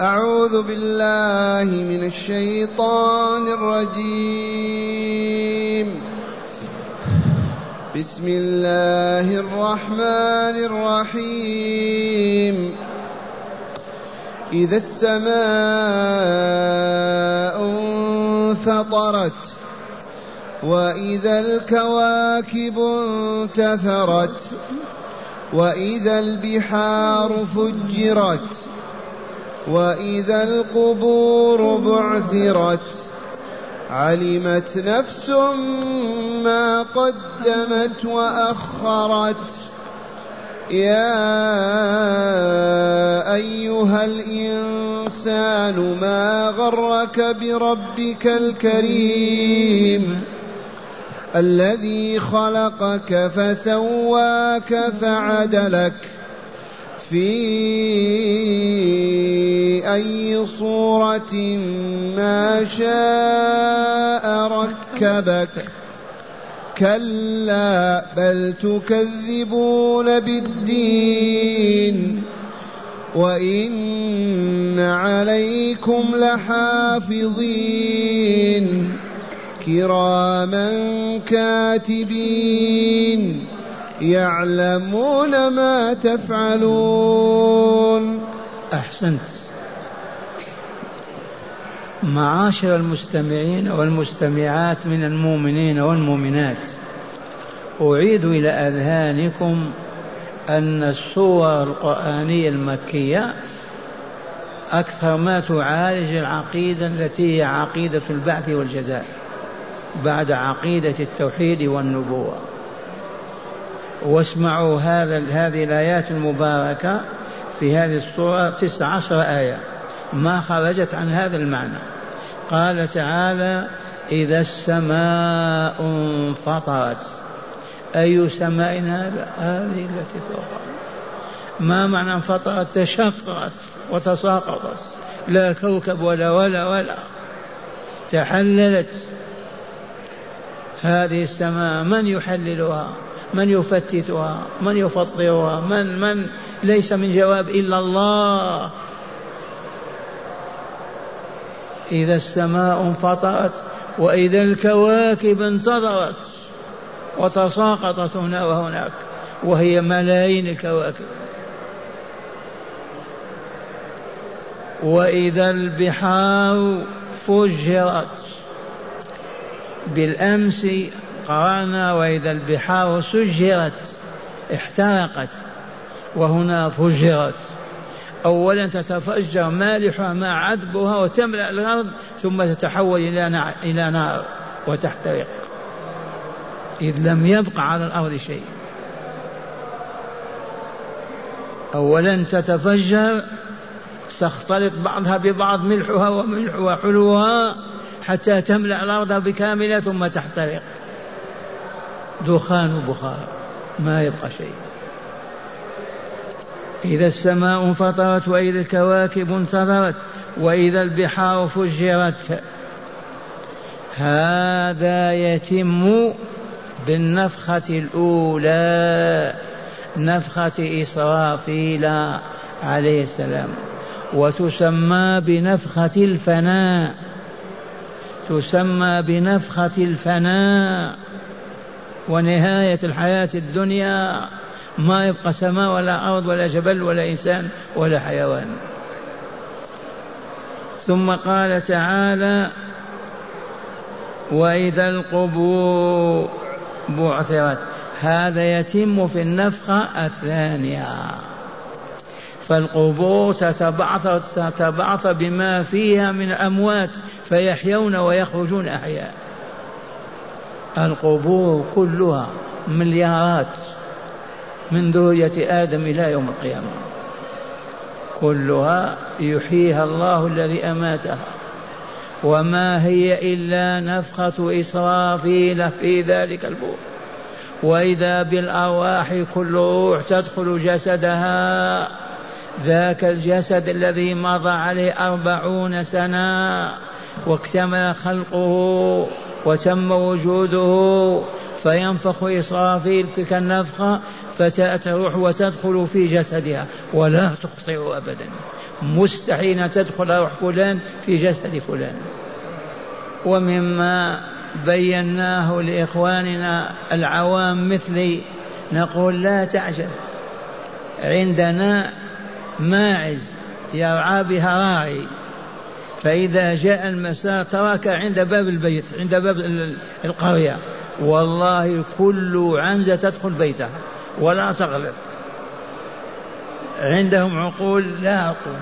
أعوذ بالله من الشيطان الرجيم. بسم الله الرحمن الرحيم. إذا السماء انفطرت وإذا الكواكب انتثرت وإذا البحار فجرت وإذا القبور بعثرت علمت نفس ما قدمت وأخرت. يا أيها الإنسان ما غرك بربك الكريم؟ الذي خلقك فسواك فعدلك. في أي صورة ما شاء ركبك. كلا بل تكذبون بالدين. وإن عليكم لحافظين. كراما كاتبين. يعلمون ما تفعلون. أحسنت. معاشر المستمعين والمستمعات من المؤمنين والمؤمنات أعيد إلى أذهانكم أن السور القرآنية المكية أكثر ما تعالج العقيدة التي هي عقيدة البعث والجزاء بعد عقيدة التوحيد والنبوة. واسمعوا هذا هذه الآيات المباركة في هذه السورة تسع عشر آية. ما خرجت عن هذا المعنى. قال تعالى إذا السماء انفطرت. أي سماء هذا هذه التي فوق ما معنى انفطرت؟ تشققت وتساقطت. لا كوكب ولا ولا ولا. تحللت. هذه السماء من يحللها؟ من يفتتها من يفطرها من من ليس من جواب إلا الله. إذا السماء انفطرت وإذا الكواكب انتظرت وتساقطت هنا وهناك وهي ملايين الكواكب. وإذا البحار فجرت بالأمس قرانا وإذا البحار سجرت احترقت وهنا فجرت. أولا تتفجر مالحها مع عذبها وتملأ الأرض ثم تتحول إلى إلى نار وتحترق. إذ لم يبق على الأرض شيء. أولا تتفجر تختلط بعضها ببعض ملحها وملح وحلوها حتى تملأ الأرض بكاملة ثم تحترق. دخان وبخار ما يبقى شيء. إذا السماء انفطرت وإذا الكواكب انتظرت وإذا البحار فجرت هذا يتم بالنفخة الأولى نفخة إسرافيل عليه السلام. وتسمى بنفخة الفناء تسمى بنفخة الفناء. ونهاية الحياة الدنيا ما يبقى سماء ولا أرض ولا جبل ولا إنسان ولا حيوان. ثم قال تعالى وإذا القبور بعثرت. هذا يتم في النفخة الثانية. فالقبور تتبعثر تتبعثر بما فيها من أموات فيحيون ويخرجون أحياء. القبور كلها مليارات من ذرية آدم إلى يوم القيامة. كلها يحييها الله الذي أماتها. وما هي إلا نفخة إسرافيل في ذلك البور. وإذا بالأرواح كل روح تدخل جسدها ذاك الجسد الذي مضى عليه أربعون سنة واكتمل خلقه وتم وجوده فينفخ إسرافيل تلك النفخة فتأتي الروح وتدخل في جسدها ولا تخطئ أبدا. مستحيل أن تدخل روح فلان في جسد فلان. ومما بيناه لإخواننا العوام مثلي نقول لا تعجل عندنا ماعز يرعى بها راعي فإذا جاء المساء ترك عند باب البيت عند باب القرية. والله كل عنزة تدخل بيتها ولا تغلط. عندهم عقول لا عقول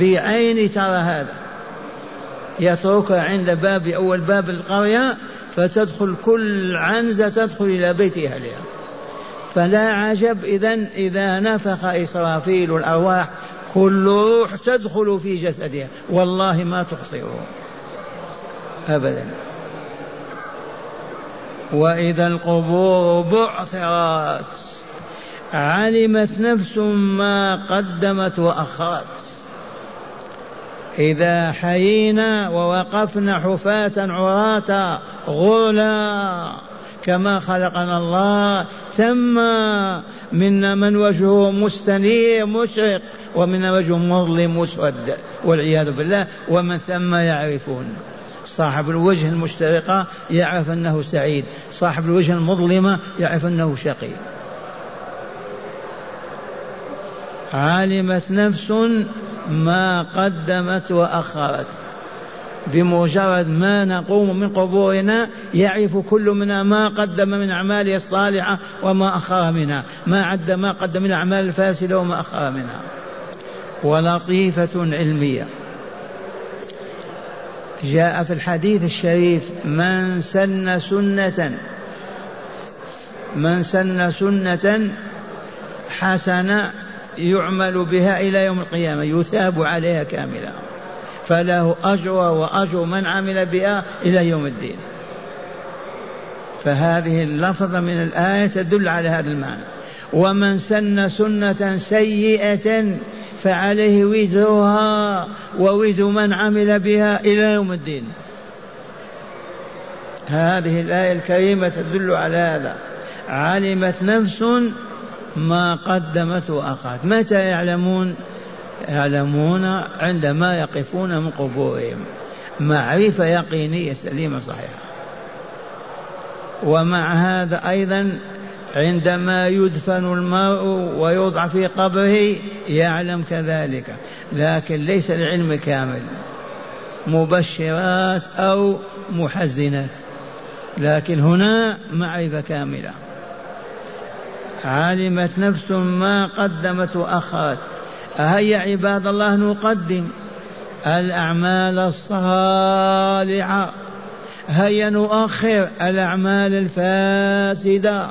بعيني ترى هذا. يتركها عند باب أول باب القرية فتدخل كل عنزة تدخل إلى بيت أهلها. فلا عجب إذا إذا نفخ إسرافيل الأرواح كل روح تدخل في جسدها. والله ما تخطئه. أبدا. وإذا القبور بعثرت علمت نفس ما قدمت وأخرت. إذا حيينا ووقفنا حفاة عراة غرلا كما خلقنا الله ثم منا من وجهه مستنير مشرق ومن وجه مظلم مسود والعياذ بالله. ومن ثم يعرفون. صاحب الوجه المشترقة يعرف أنه سعيد. صاحب الوجه المظلمة يعرف أنه شقي. علمت نفس ما قدمت وأخرت. بمجرد ما نقوم من قبورنا يعرف كل منا ما قدم من أعماله الصالحة وما أخر منها ما عد ما قدم من الأعمال الفاسدة وما أخر منها. ولطيفة علمية. جاء في الحديث الشريف من سن سنة من سن سنة حسنة يعمل بها إلى يوم القيامة يثاب عليها كاملة فله أجر وأجر من عمل بها إلى يوم الدين. فهذه اللفظة من الآية تدل على هذا المعنى. ومن سن سنة سيئة فعليه وزرها ووزر من عمل بها إلى يوم الدين. هذه الآية الكريمة تدل على هذا. علمت نفس ما قدمت وأخرت متى يعلمون؟ يعلمون عندما يقفون من قبورهم. معرفة يقينية سليمة صحيحة. ومع هذا أيضا عندما يدفن المرء ويوضع في قبره يعلم كذلك. لكن ليس العلم الكامل. مبشرات أو محزنات. لكن هنا معرفة كاملة. علمت نفس ما قدمت وأخرت هيا عباد الله نقدم الأعمال الصالحة. هيا نؤخر الأعمال الفاسدة.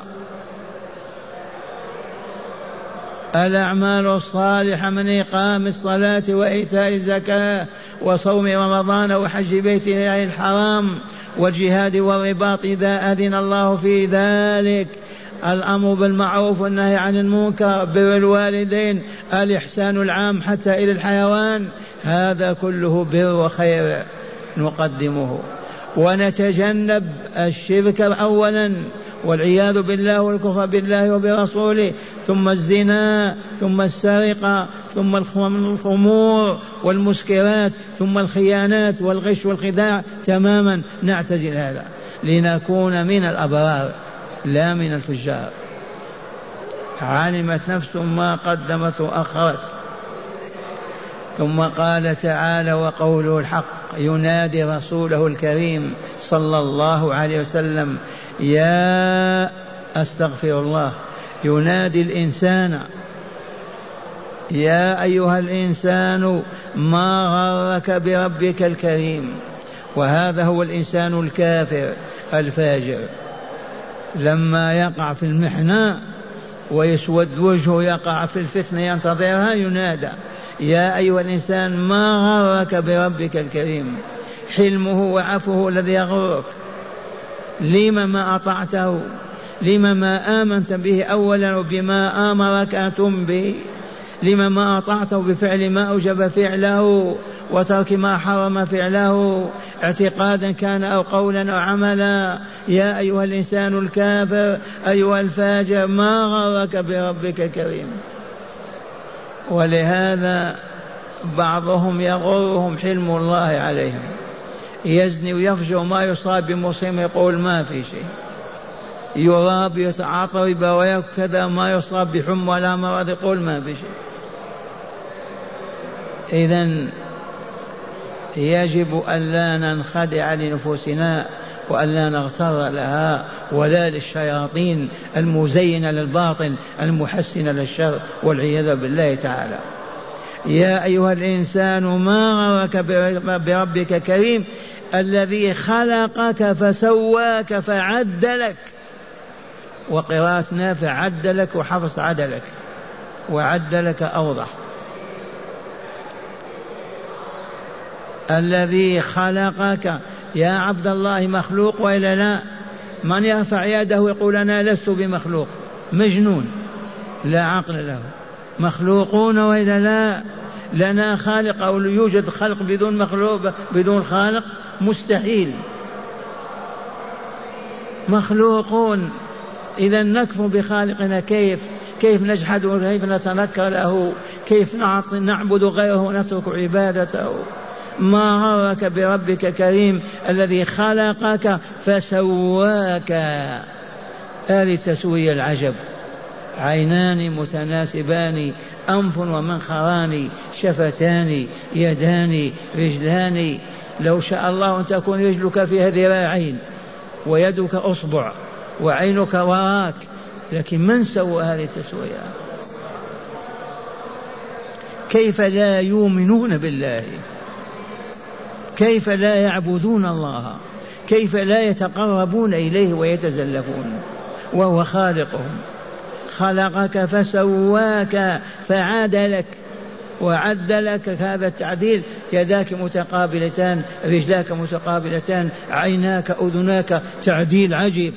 الأعمال الصالحة من إقام الصلاة وإيتاء الزكاة وصوم رمضان وحج بيت الله الحرام والجهاد والرباط إذا أذن الله في ذلك. الأمر بالمعروف والنهي عن المنكر بر الوالدين الإحسان العام حتى إلى الحيوان هذا كله بر وخير نقدمه. ونتجنب الشرك أولا والعياذ بالله والكفر بالله وبرسوله ثم الزنا ثم السرقة ثم الخمور والمسكرات ثم الخيانات والغش والخداع تماما نعتزل هذا لنكون من الأبرار. لا من الفجار. علمت نفس ما قدمت وأخرت. ثم قال تعالى وقوله الحق ينادي رسوله الكريم صلى الله عليه وسلم يا أستغفر الله ينادي الإنسان يا أيها الإنسان ما غرك بربك الكريم؟ وهذا هو الإنسان الكافر الفاجر. لما يقع في المحنة ويسود وجهه يقع في الفتنة ينتظرها ينادى يا أيها الإنسان ما غرك بربك الكريم؟ حلمه وعفوه الذي يغرك. لم ما أطعته؟ لم ما آمنت به أولا وبما آمرك أتم به؟ لم ما أطعته بفعل ما أوجب فعله؟ وترك ما حرم فعله اعتقادا كان أو قولا أو عملا. يا أيها الإنسان الكافر أيها الفاجر ما غرك بربك الكريم. ولهذا بعضهم يغرهم حلم الله عليهم. يزني ويفجر ما يصاب بمصيبة يقول ما في شيء. يراب يتعاطى ربا كذا ما يصاب بحمى ولا مرض يقول ما في شيء. إذا يجب ألا ننخدع لنفوسنا وألا نغتر لها ولا للشياطين المزينة للباطل المحسنة للشر والعياذ بالله تعالى. يا أيها الإنسان ما غرك بربك كريم الذي خلقك فسواك فعدلك وقراءة نافع عدلك وحفص عدلك وعدلك أوضح. الذي خلقك. يا عبد الله مخلوق وإلا لا؟ من يرفع يده يقول أنا لست بمخلوق. مجنون. لا عقل له. مخلوقون وإلا لا؟ لنا خالق أو يوجد خلق بدون مخلوق بدون خالق؟ مستحيل. مخلوقون. إذا نكفر بخالقنا. كيف؟ كيف نجحد وكيف نتنكر له؟ كيف نعبد غيره ونترك عبادته؟ ما غرك بربك كريم الذي خلقك فسواك. هذه التسوية العجب. عينان متناسبان أنف ومنخران شفتان يدان رجلان. لو شاء الله أن تكون رجلك فيها ذراعين ويدك أصبع وعينك وراك. لكن من سوى هذه التسوية؟ كيف لا يؤمنون بالله؟ كيف لا يعبدون الله؟ كيف لا يتقربون إليه ويتزلفون؟ وهو خالقهم. خلقك فسواك فعدلك وعدلك هذا التعديل. يداك متقابلتان رجلاك متقابلتان عيناك أذناك تعديل عجيب.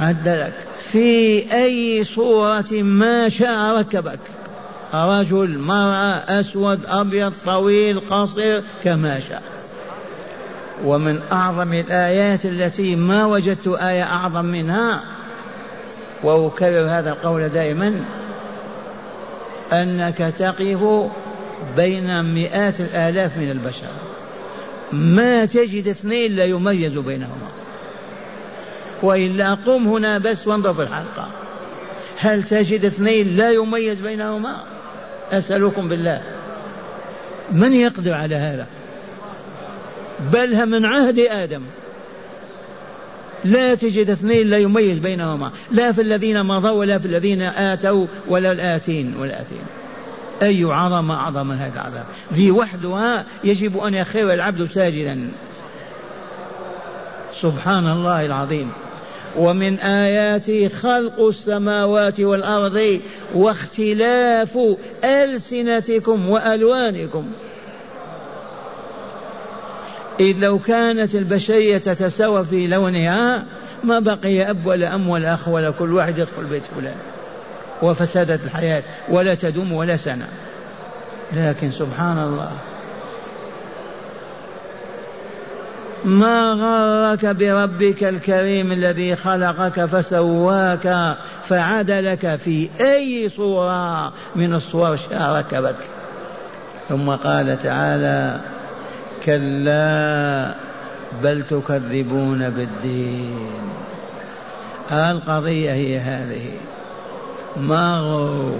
عدلك في أي صورة ما شاء ركبك. رجل مرأة أسود أبيض طويل قصير كما شاء. ومن أعظم الآيات التي ما وجدت آية أعظم منها وأكرر هذا القول دائما أنك تقف بين مئات الآلاف من البشر. ما تجد اثنين لا يميز بينهما. وإلا قم هنا بس وانظر في الحلقة. هل تجد اثنين لا يميز بينهما؟ أسألكم بالله. من يقدر على هذا؟ بل من عهد آدم. لا تجد اثنين لا يميز بينهما. لا في الذين مضوا ولا في الذين آتوا ولا الآتين والآتين. أي عظمة أعظم من هذا العذاب؟ ذي وحدها يجب أن يخير العبد ساجدا. سبحان الله العظيم. ومن آياته خلق السماوات والأرض واختلاف ألسنتكم وألوانكم. إذ لو كانت البشرية تتساوى في لونها ما بقي أب ولا أم ولا أخ ولا كل واحد يدخل بيت فلان. وفسدت الحياة ولا تدوم ولا سنة. لكن سبحان الله. ما غرك بربك الكريم الذي خلقك فسواك فعدلك في أي صورة من الصور شارك بك. ثم قال تعالى كلا بل تكذبون بالدين. القضية هي هذه. ما غروا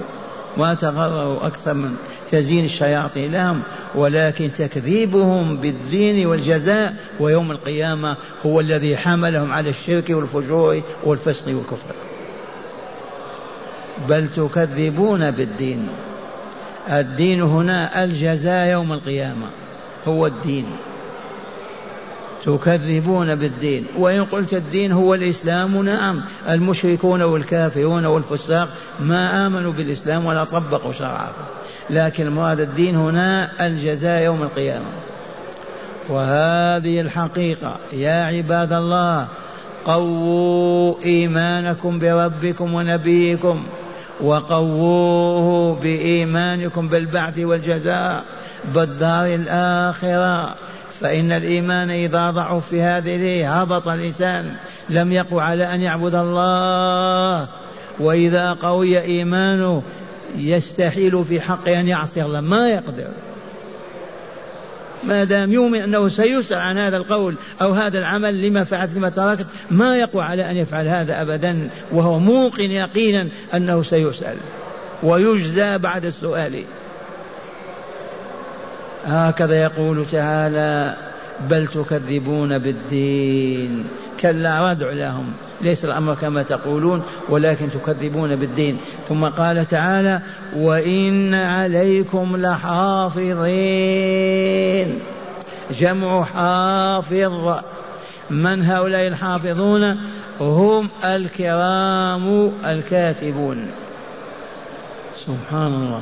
ما تغروا أكثر من تزيين الشياطين. لهم ولكن تكذيبهم بالدين والجزاء ويوم القيامة هو الذي حملهم على الشرك والفجور والفسق والكفر. بل تكذبون بالدين. الدين هنا الجزاء يوم القيامة هو الدين. تكذبون بالدين. وإن قلت الدين هو الإسلام نعم. المشركون والكافرون والفساق ما آمنوا بالإسلام ولا طبقوا شرعه. لكن مراد الدين هنا الجزاء يوم القيامة. وهذه الحقيقة يا عباد الله قووا إيمانكم بربكم ونبيكم وقووه بإيمانكم بالبعث والجزاء بالدار الآخرة. فإن الإيمان إذا ضعف في هذه هبط الإنسان لم يقو على أن يعبد الله. وإذا قوي إيمانه يستحيل في حقه أن يعصي الله. ما يقدر. ما دام يؤمن أنه سيسأل عن هذا القول أو هذا العمل لما فعلت لما تركت ما يقوى على أن يفعل هذا أبدا وهو موقن يقينا أنه سيسأل. ويجزى بعد السؤال. هكذا يقول تعالى بل تكذبون بالدين. كلا ردع لهم. ليس الأمر كما تقولون ولكن تكذبون بالدين. ثم قال تعالى وإن عليكم لحافظين. جمع حافظ. من هؤلاء الحافظون؟ هم الكرام الكاتبون. سبحان الله.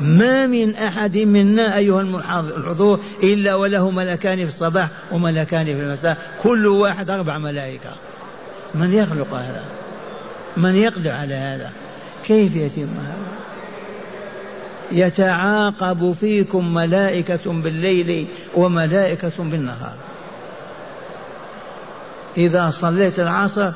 ما من أحد منا أيها الحضور إلا وله ملكان في الصباح وملكان في المساء كل واحد أربع ملائكة. من يخلق هذا؟ من يقدر على هذا؟ كيف يتم هذا؟ يتعاقب فيكم ملائكة بالليل وملائكة بالنهار. إذا صليت العصر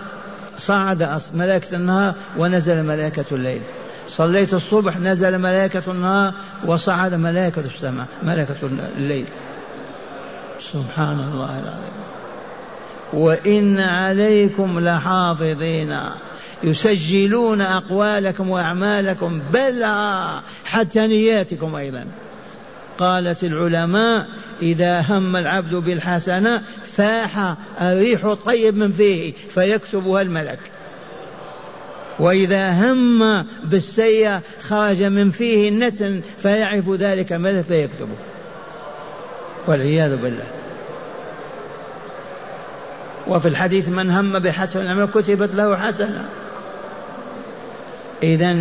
صعد ملائكة النهار ونزل ملائكة الليل. صليت الصبح نزل ملائكة النهار وصعد ملائكة السماء ملائكة الليل. سبحان الله العظيم. وإن عليكم لحافظين. يسجلون أقوالكم وأعمالكم بلى حتى نياتكم أيضا. قالت العلماء إذا هم العبد بالحسنة فاح الريح الطيب من فيه فيكتبها الملك. وإذا هم بالسيئة خرج من فيه النتن فيعرف ذلك الملك فيكتبه. والعياذ بالله. وفي الحديث من هم بحسن العمل كتبت له حسنة. إذا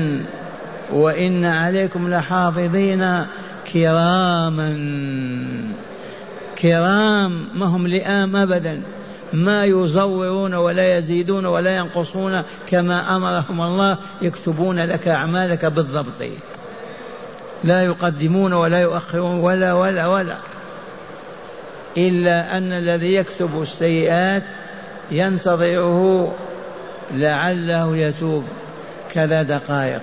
وإن عليكم لحافظين كراما. كرام ما هم لئام أبدا. ما يزورون ولا يزيدون ولا ينقصون كما أمرهم الله يكتبون لك أعمالك بالضبط. لا يقدمون ولا يؤخرون ولا ولا ولا. إلا أن الذي يكتب السيئات ينتظره لعله يتوب. كذا دقائق.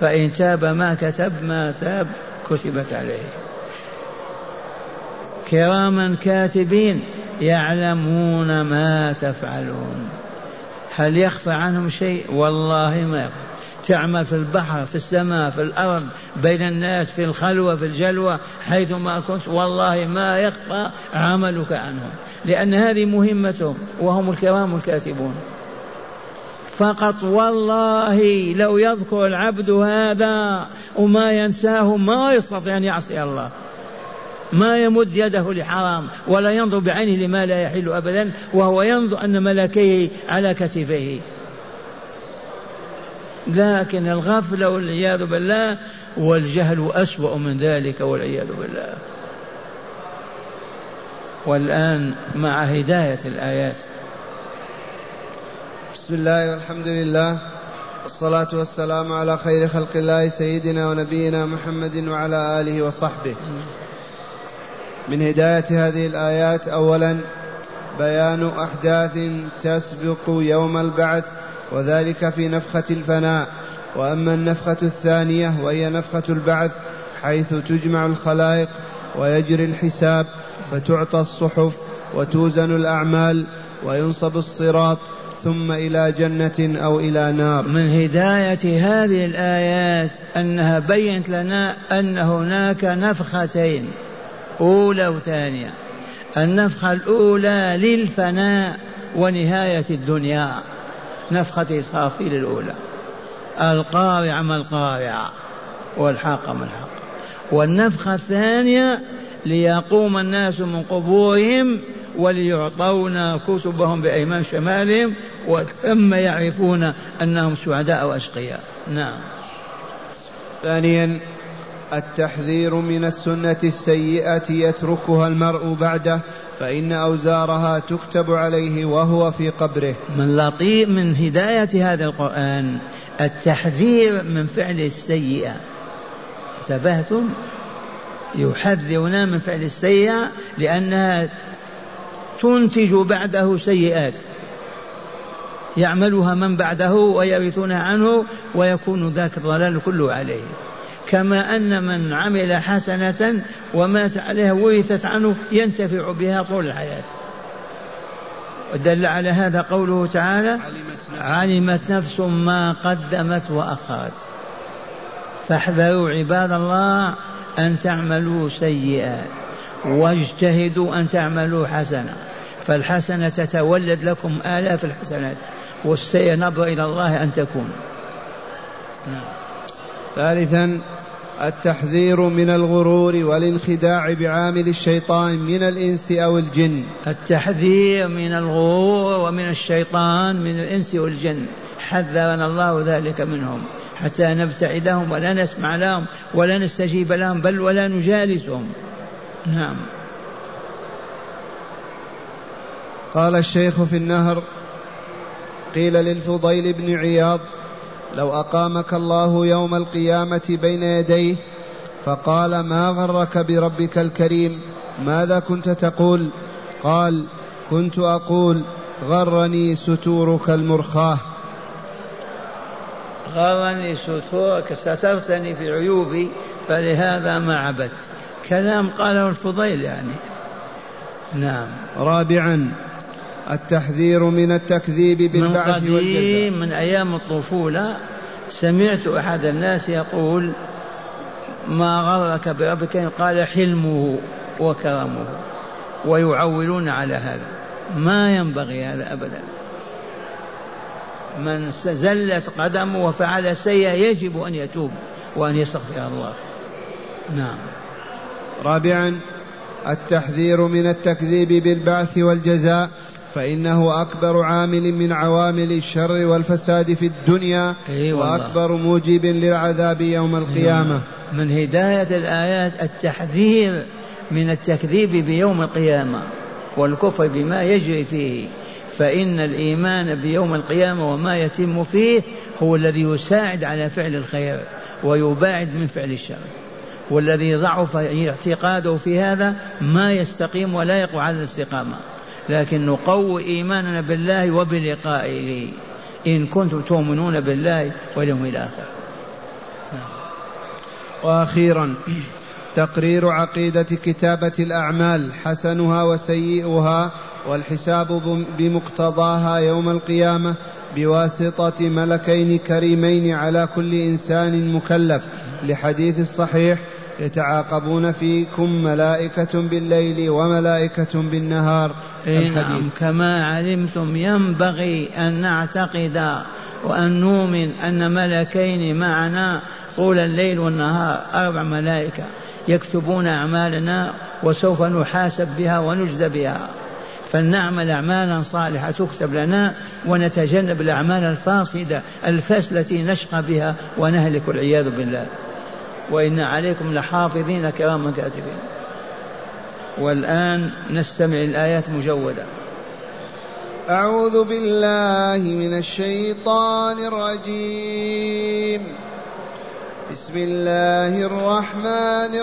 فإن تاب ما كتب ما تاب كتبت عليه. كراما كاتبين يعلمون ما تفعلون. هل يخفى عنهم شيء؟ والله ما يخفى. تعمل في البحر في السماء في الأرض بين الناس في الخلوة في الجلوة حيثما كنت والله ما يخفى عملك عنهم. لأن هذه مهمتهم وهم الكرام الكاتبون. فقط والله لو يذكر العبد هذا وما ينساه ما يستطيع أن يعصي الله. ما يمد يده لحرام ولا ينظر بعينه لما لا يحل أبدا وهو ينظر أن ملكيه على كتفيه. لكن الغفلة والعياذ بالله والجهل أسوأ من ذلك والعياذ بالله. والآن مع هداية الآيات. بسم الله والحمد لله والصلاة والسلام على خير خلق الله سيدنا ونبينا محمد وعلى آله وصحبه. من هداية هذه الآيات أولا بيان أحداث تسبق يوم البعث وذلك في نفخة الفناء. وأما النفخة الثانية وهي نفخة البعث حيث تجمع الخلائق ويجري الحساب فتعطى الصحف وتوزن الأعمال وينصب الصراط ثم إلى جنة أو إلى نار. من هداية هذه الآيات أنها بينت لنا أن هناك نفختين أولى وثانية. النفخة الأولى للفناء ونهاية الدنيا. نفخة إسرافيل الأولى. القارعة ما القارعة والحاقة ما الحاقة والنفخة الثانية ليقوم الناس من قبورهم وليعطون كتبهم بأيمان شمالهم وثم يعرفون أنهم سعداء وأشقياء. نعم. ثانيا التحذير من السنة السيئة يتركها المرء بعده فإن أوزارها تكتب عليه وهو في قبره. من لطيف من هداية هذا القرآن التحذير من فعل السيئة. انتبهتم؟ يحذرنا من فعل السيئة لأنها تنتج بعده سيئات. يعملها من بعده ويرثونها عنه ويكون ذاك الضلال كله عليه. كما أن من عمل حسنة ومات عليها ورثت عنه ينتفع بها طول الحياة. ودل على هذا قوله تعالى علمت نفس, علمت نفس ما قدمت وأخرت. فاحذروا عباد الله أن تعملوا سيئا واجتهدوا أن تعملوا حسنة فالحسنة تتولد لكم آلاف الحسنات والسيء نظر إلى الله أن تكون نعم. ثالثا التحذير من الغرور والانخداع بعامل الشيطان من الإنس أو الجن. التحذير من الغرور ومن الشيطان من الإنس والجن حذرنا الله ذلك منهم. حتى نبتعدهم ولا نسمع لهم ولا نستجيب لهم بل ولا نجالسهم. نعم. قال الشيخ في النهر قيل للفضيل بن عياض لو أقامك الله يوم القيامة بين يديه فقال ما غرك بربك الكريم؟ ماذا كنت تقول؟ قال كنت أقول غرني ستورك المرخاة. غرني ستورك سترتني في عيوبي فلهذا ما عبدت. كلام قاله الفضيل يعني. نعم. رابعا التحذير من التكذيب بالبعث من والجزاء. من أيام الطفولة سمعت أحد الناس يقول ما غرك بربك قال حلمه وكرمه ويعولون على هذا. ما ينبغي هذا أبدا. من زلت قدمه وفعل سيئا يجب أن يتوب وأن يستغفر الله. نعم. رابعا التحذير من التكذيب بالبعث والجزاء. فإنه أكبر عامل من عوامل الشر والفساد في الدنيا أي وأكبر موجب للعذاب يوم القيامة. من هداية الآيات التحذير من التكذيب بيوم القيامة والكفر بما يجري فيه فإن الإيمان بيوم القيامة وما يتم فيه هو الذي يساعد على فعل الخير ويباعد من فعل الشر. والذي ضعف اعتقاده في هذا ما يستقيم ولا يقوى على الاستقامة. لكن نقوي إيماننا بالله وبلقائه. إن كنتم تؤمنون بالله واليوم الآخر. وأخيرا تقرير عقيدة كتابة الأعمال حسنها وسيئها والحساب بمقتضاها يوم القيامة بواسطة ملكين كريمين على كل إنسان مكلف. لحديث الصحيح يتعاقبون فيكم ملائكة بالليل وملائكة بالنهار. إيه نعم. كما علمتم ينبغي أن نعتقد وأن نؤمن أن ملكين معنا طول الليل والنهار أربع ملائكة يكتبون أعمالنا وسوف نحاسب بها ونجزى بها. فلنعمل أعمالا صالحة تكتب لنا ونتجنب الأعمال الفاسدة الفاسدة التي نشقى بها ونهلك والعياذ بالله. وإن عليكم لحافظين كراما كاتبين. والآن نستمع الآيات مجودة. أعوذ بالله من الشيطان الرجيم. بسم الله الرحمن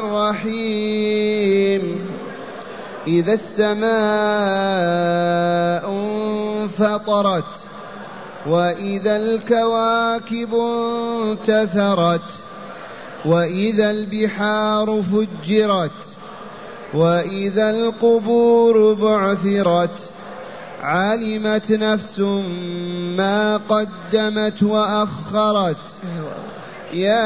الرحيم. إذا السماء انفطرت وإذا الكواكب انتثرت وإذا البحار فجرت وإذا القبور بعثرت علمت نفس ما قدمت وأخرت. يا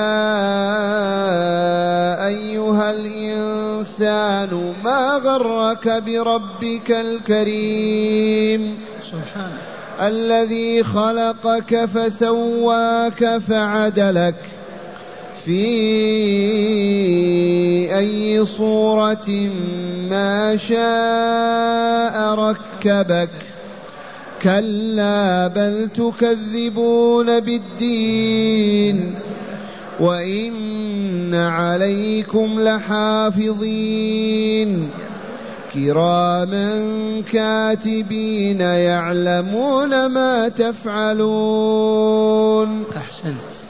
أيها الإنسان ما غرك بربك الكريم؟ الذي خلقك فسواك فعدلك. في أي صورة ما شاء ركبك كلا بل تكذبون بالدين وإن عليكم لحافظين كراما كاتبين يعلمون ما تفعلون أحسنت